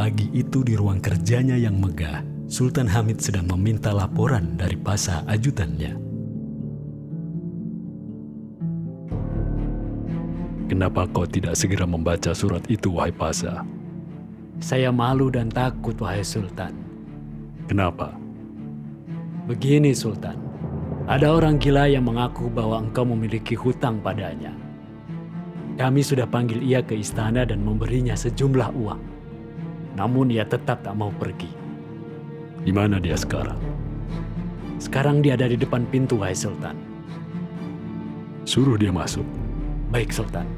Pagi itu di ruang kerjanya yang megah, Sultan Hamid sedang meminta laporan dari Pasa ajutannya. Kenapa kau tidak segera membaca surat itu, wahai Pasa? Saya malu dan takut, wahai Sultan. Kenapa? Begini, Sultan. Ada orang gila yang mengaku bahwa engkau memiliki hutang padanya. Kami sudah panggil ia ke istana dan memberinya sejumlah uang. Namun ia tetap tak mau pergi. Di mana dia sekarang? Sekarang dia ada di depan pintu, wahai Sultan. Suruh dia masuk. Baik, Sultan.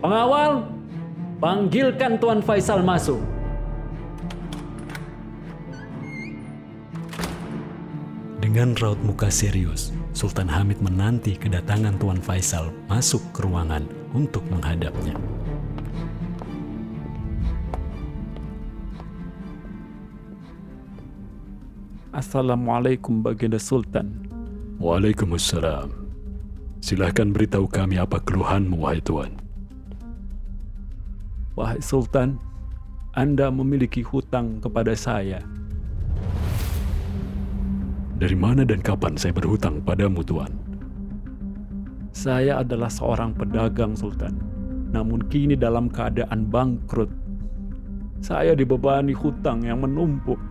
Pengawal, panggilkan Tuan Faisal masuk. Dengan raut muka serius, Sultan Hamid menanti kedatangan Tuan Faisal masuk ke ruangan untuk menghadapnya. Assalamualaikum Baginda Sultan. Waalaikumsalam. Silahkan beritahu kami apa keluhanmu, wahai Tuan. Wahai Sultan, Anda memiliki hutang kepada saya. Dari mana dan kapan saya berhutang padamu, Tuan? Saya adalah seorang pedagang Sultan, namun kini dalam keadaan bangkrut. Saya dibebani hutang yang menumpuk.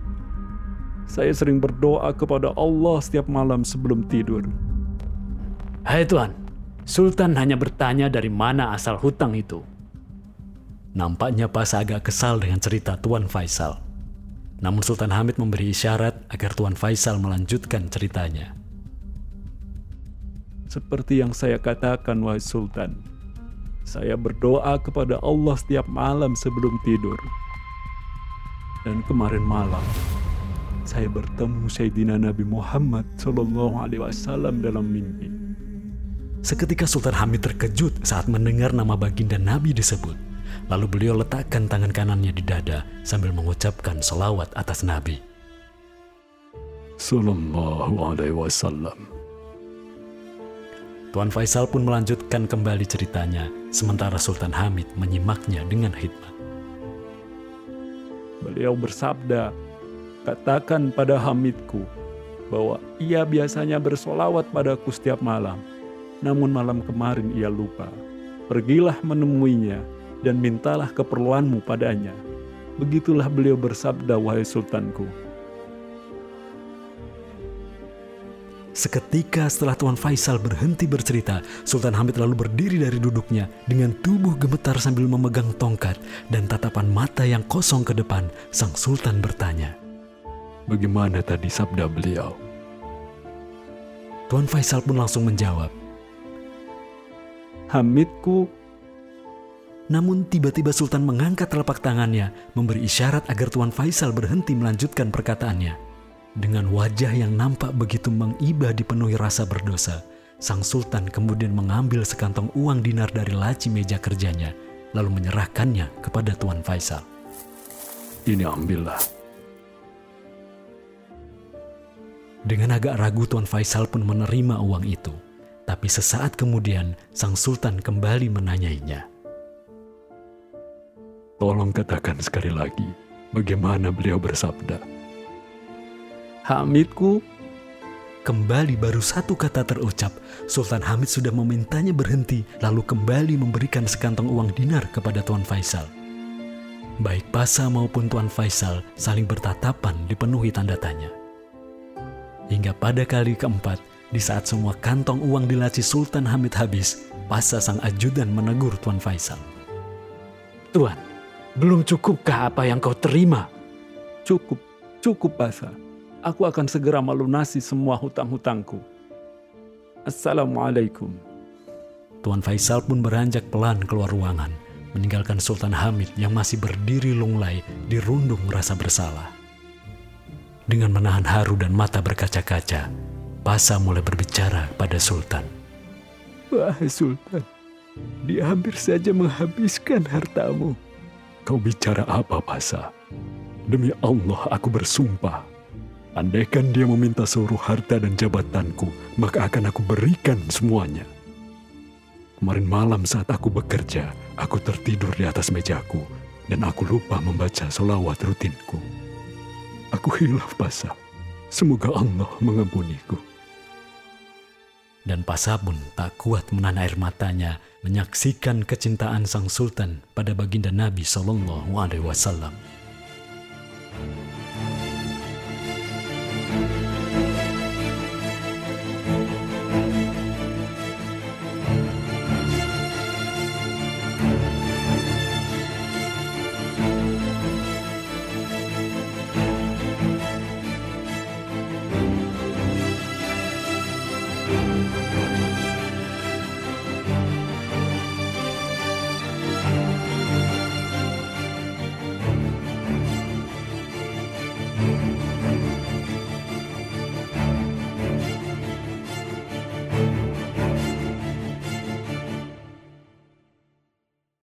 Saya sering berdoa kepada Allah setiap malam sebelum tidur. Hai Tuan, Sultan hanya bertanya dari mana asal hutang itu. Nampaknya Pasa agak kesal dengan cerita Tuan Faisal. Namun Sultan Hamid memberi isyarat agar Tuan Faisal melanjutkan ceritanya. Seperti yang saya katakan, wahai Sultan, saya berdoa kepada Allah setiap malam sebelum tidur. Dan kemarin malam, saya bertemu Sayyidina Nabi Muhammad Shallallahu Alaihi Wasallam dalam mimpi. Seketika Sultan Hamid terkejut saat mendengar nama baginda Nabi disebut. Lalu beliau letakkan tangan kanannya di dada sambil mengucapkan selawat atas Nabi. Sallallahu Alaihi Wasallam. Tuan Faisal pun melanjutkan kembali ceritanya, sementara Sultan Hamid menyimaknya dengan hikmat. Beliau bersabda, Katakan pada Hamidku bahwa ia biasanya bersolawat padaku setiap malam. Namun malam kemarin ia lupa. Pergilah menemuinya dan mintalah keperluanmu padanya. Begitulah beliau bersabda, wahai sultanku. Seketika setelah Tuan Faisal berhenti bercerita, Sultan Hamid lalu berdiri dari duduknya dengan tubuh gemetar sambil memegang tongkat dan tatapan mata yang kosong ke depan. Sang Sultan bertanya, Bagaimana tadi sabda beliau? Tuan Faisal pun langsung menjawab, Hamidku Namun tiba-tiba Sultan mengangkat telapak tangannya, memberi isyarat agar Tuan Faisal berhenti melanjutkan perkataannya. Dengan wajah yang nampak begitu mengiba dipenuhi rasa berdosa, Sang Sultan kemudian mengambil sekantong uang dinar dari laci meja kerjanya, lalu menyerahkannya kepada Tuan Faisal. Ini ambillah. Dengan agak ragu Tuan Faisal pun menerima uang itu. Tapi sesaat kemudian Sang Sultan kembali menanyainya. Tolong katakan sekali lagi, bagaimana beliau bersabda? Hamidku Kembali baru satu kata terucap, Sultan Hamid sudah memintanya berhenti lalu kembali memberikan sekantong uang dinar kepada Tuan Faisal. Baik Pasa maupun Tuan Faisal saling bertatapan dipenuhi tanda tanya. Hingga pada kali keempat, di saat semua kantong uang di laci Sultan Hamid habis, Pasa sang ajudan menegur Tuan Faisal. Tuan, belum cukupkah apa yang kau terima? cukup, cukup Pasa. Aku akan segera melunasi semua hutang-hutangku. Assalamualaikum. Tuan Faisal pun beranjak pelan keluar ruangan, meninggalkan Sultan Hamid yang masih berdiri lunglai di rundung rasa bersalah. Dengan menahan haru dan mata berkaca-kaca, Pasa mulai berbicara pada Sultan. Wahai Sultan, dia hampir saja menghabiskan hartamu. Kau bicara apa, Pasa? Demi Allah aku bersumpah. Andaikan dia meminta seluruh harta dan jabatanku, maka akan aku berikan semuanya. Kemarin malam saat aku bekerja, aku tertidur di atas mejaku. dan aku lupa membaca solawat rutinku. Aku hilaf pasah. Semoga Allah mengampuniku. Dan Pasha pun tak kuat menahan air matanya menyaksikan kecintaan sang sultan pada baginda Nabi Shallallahu Alaihi Wasallam.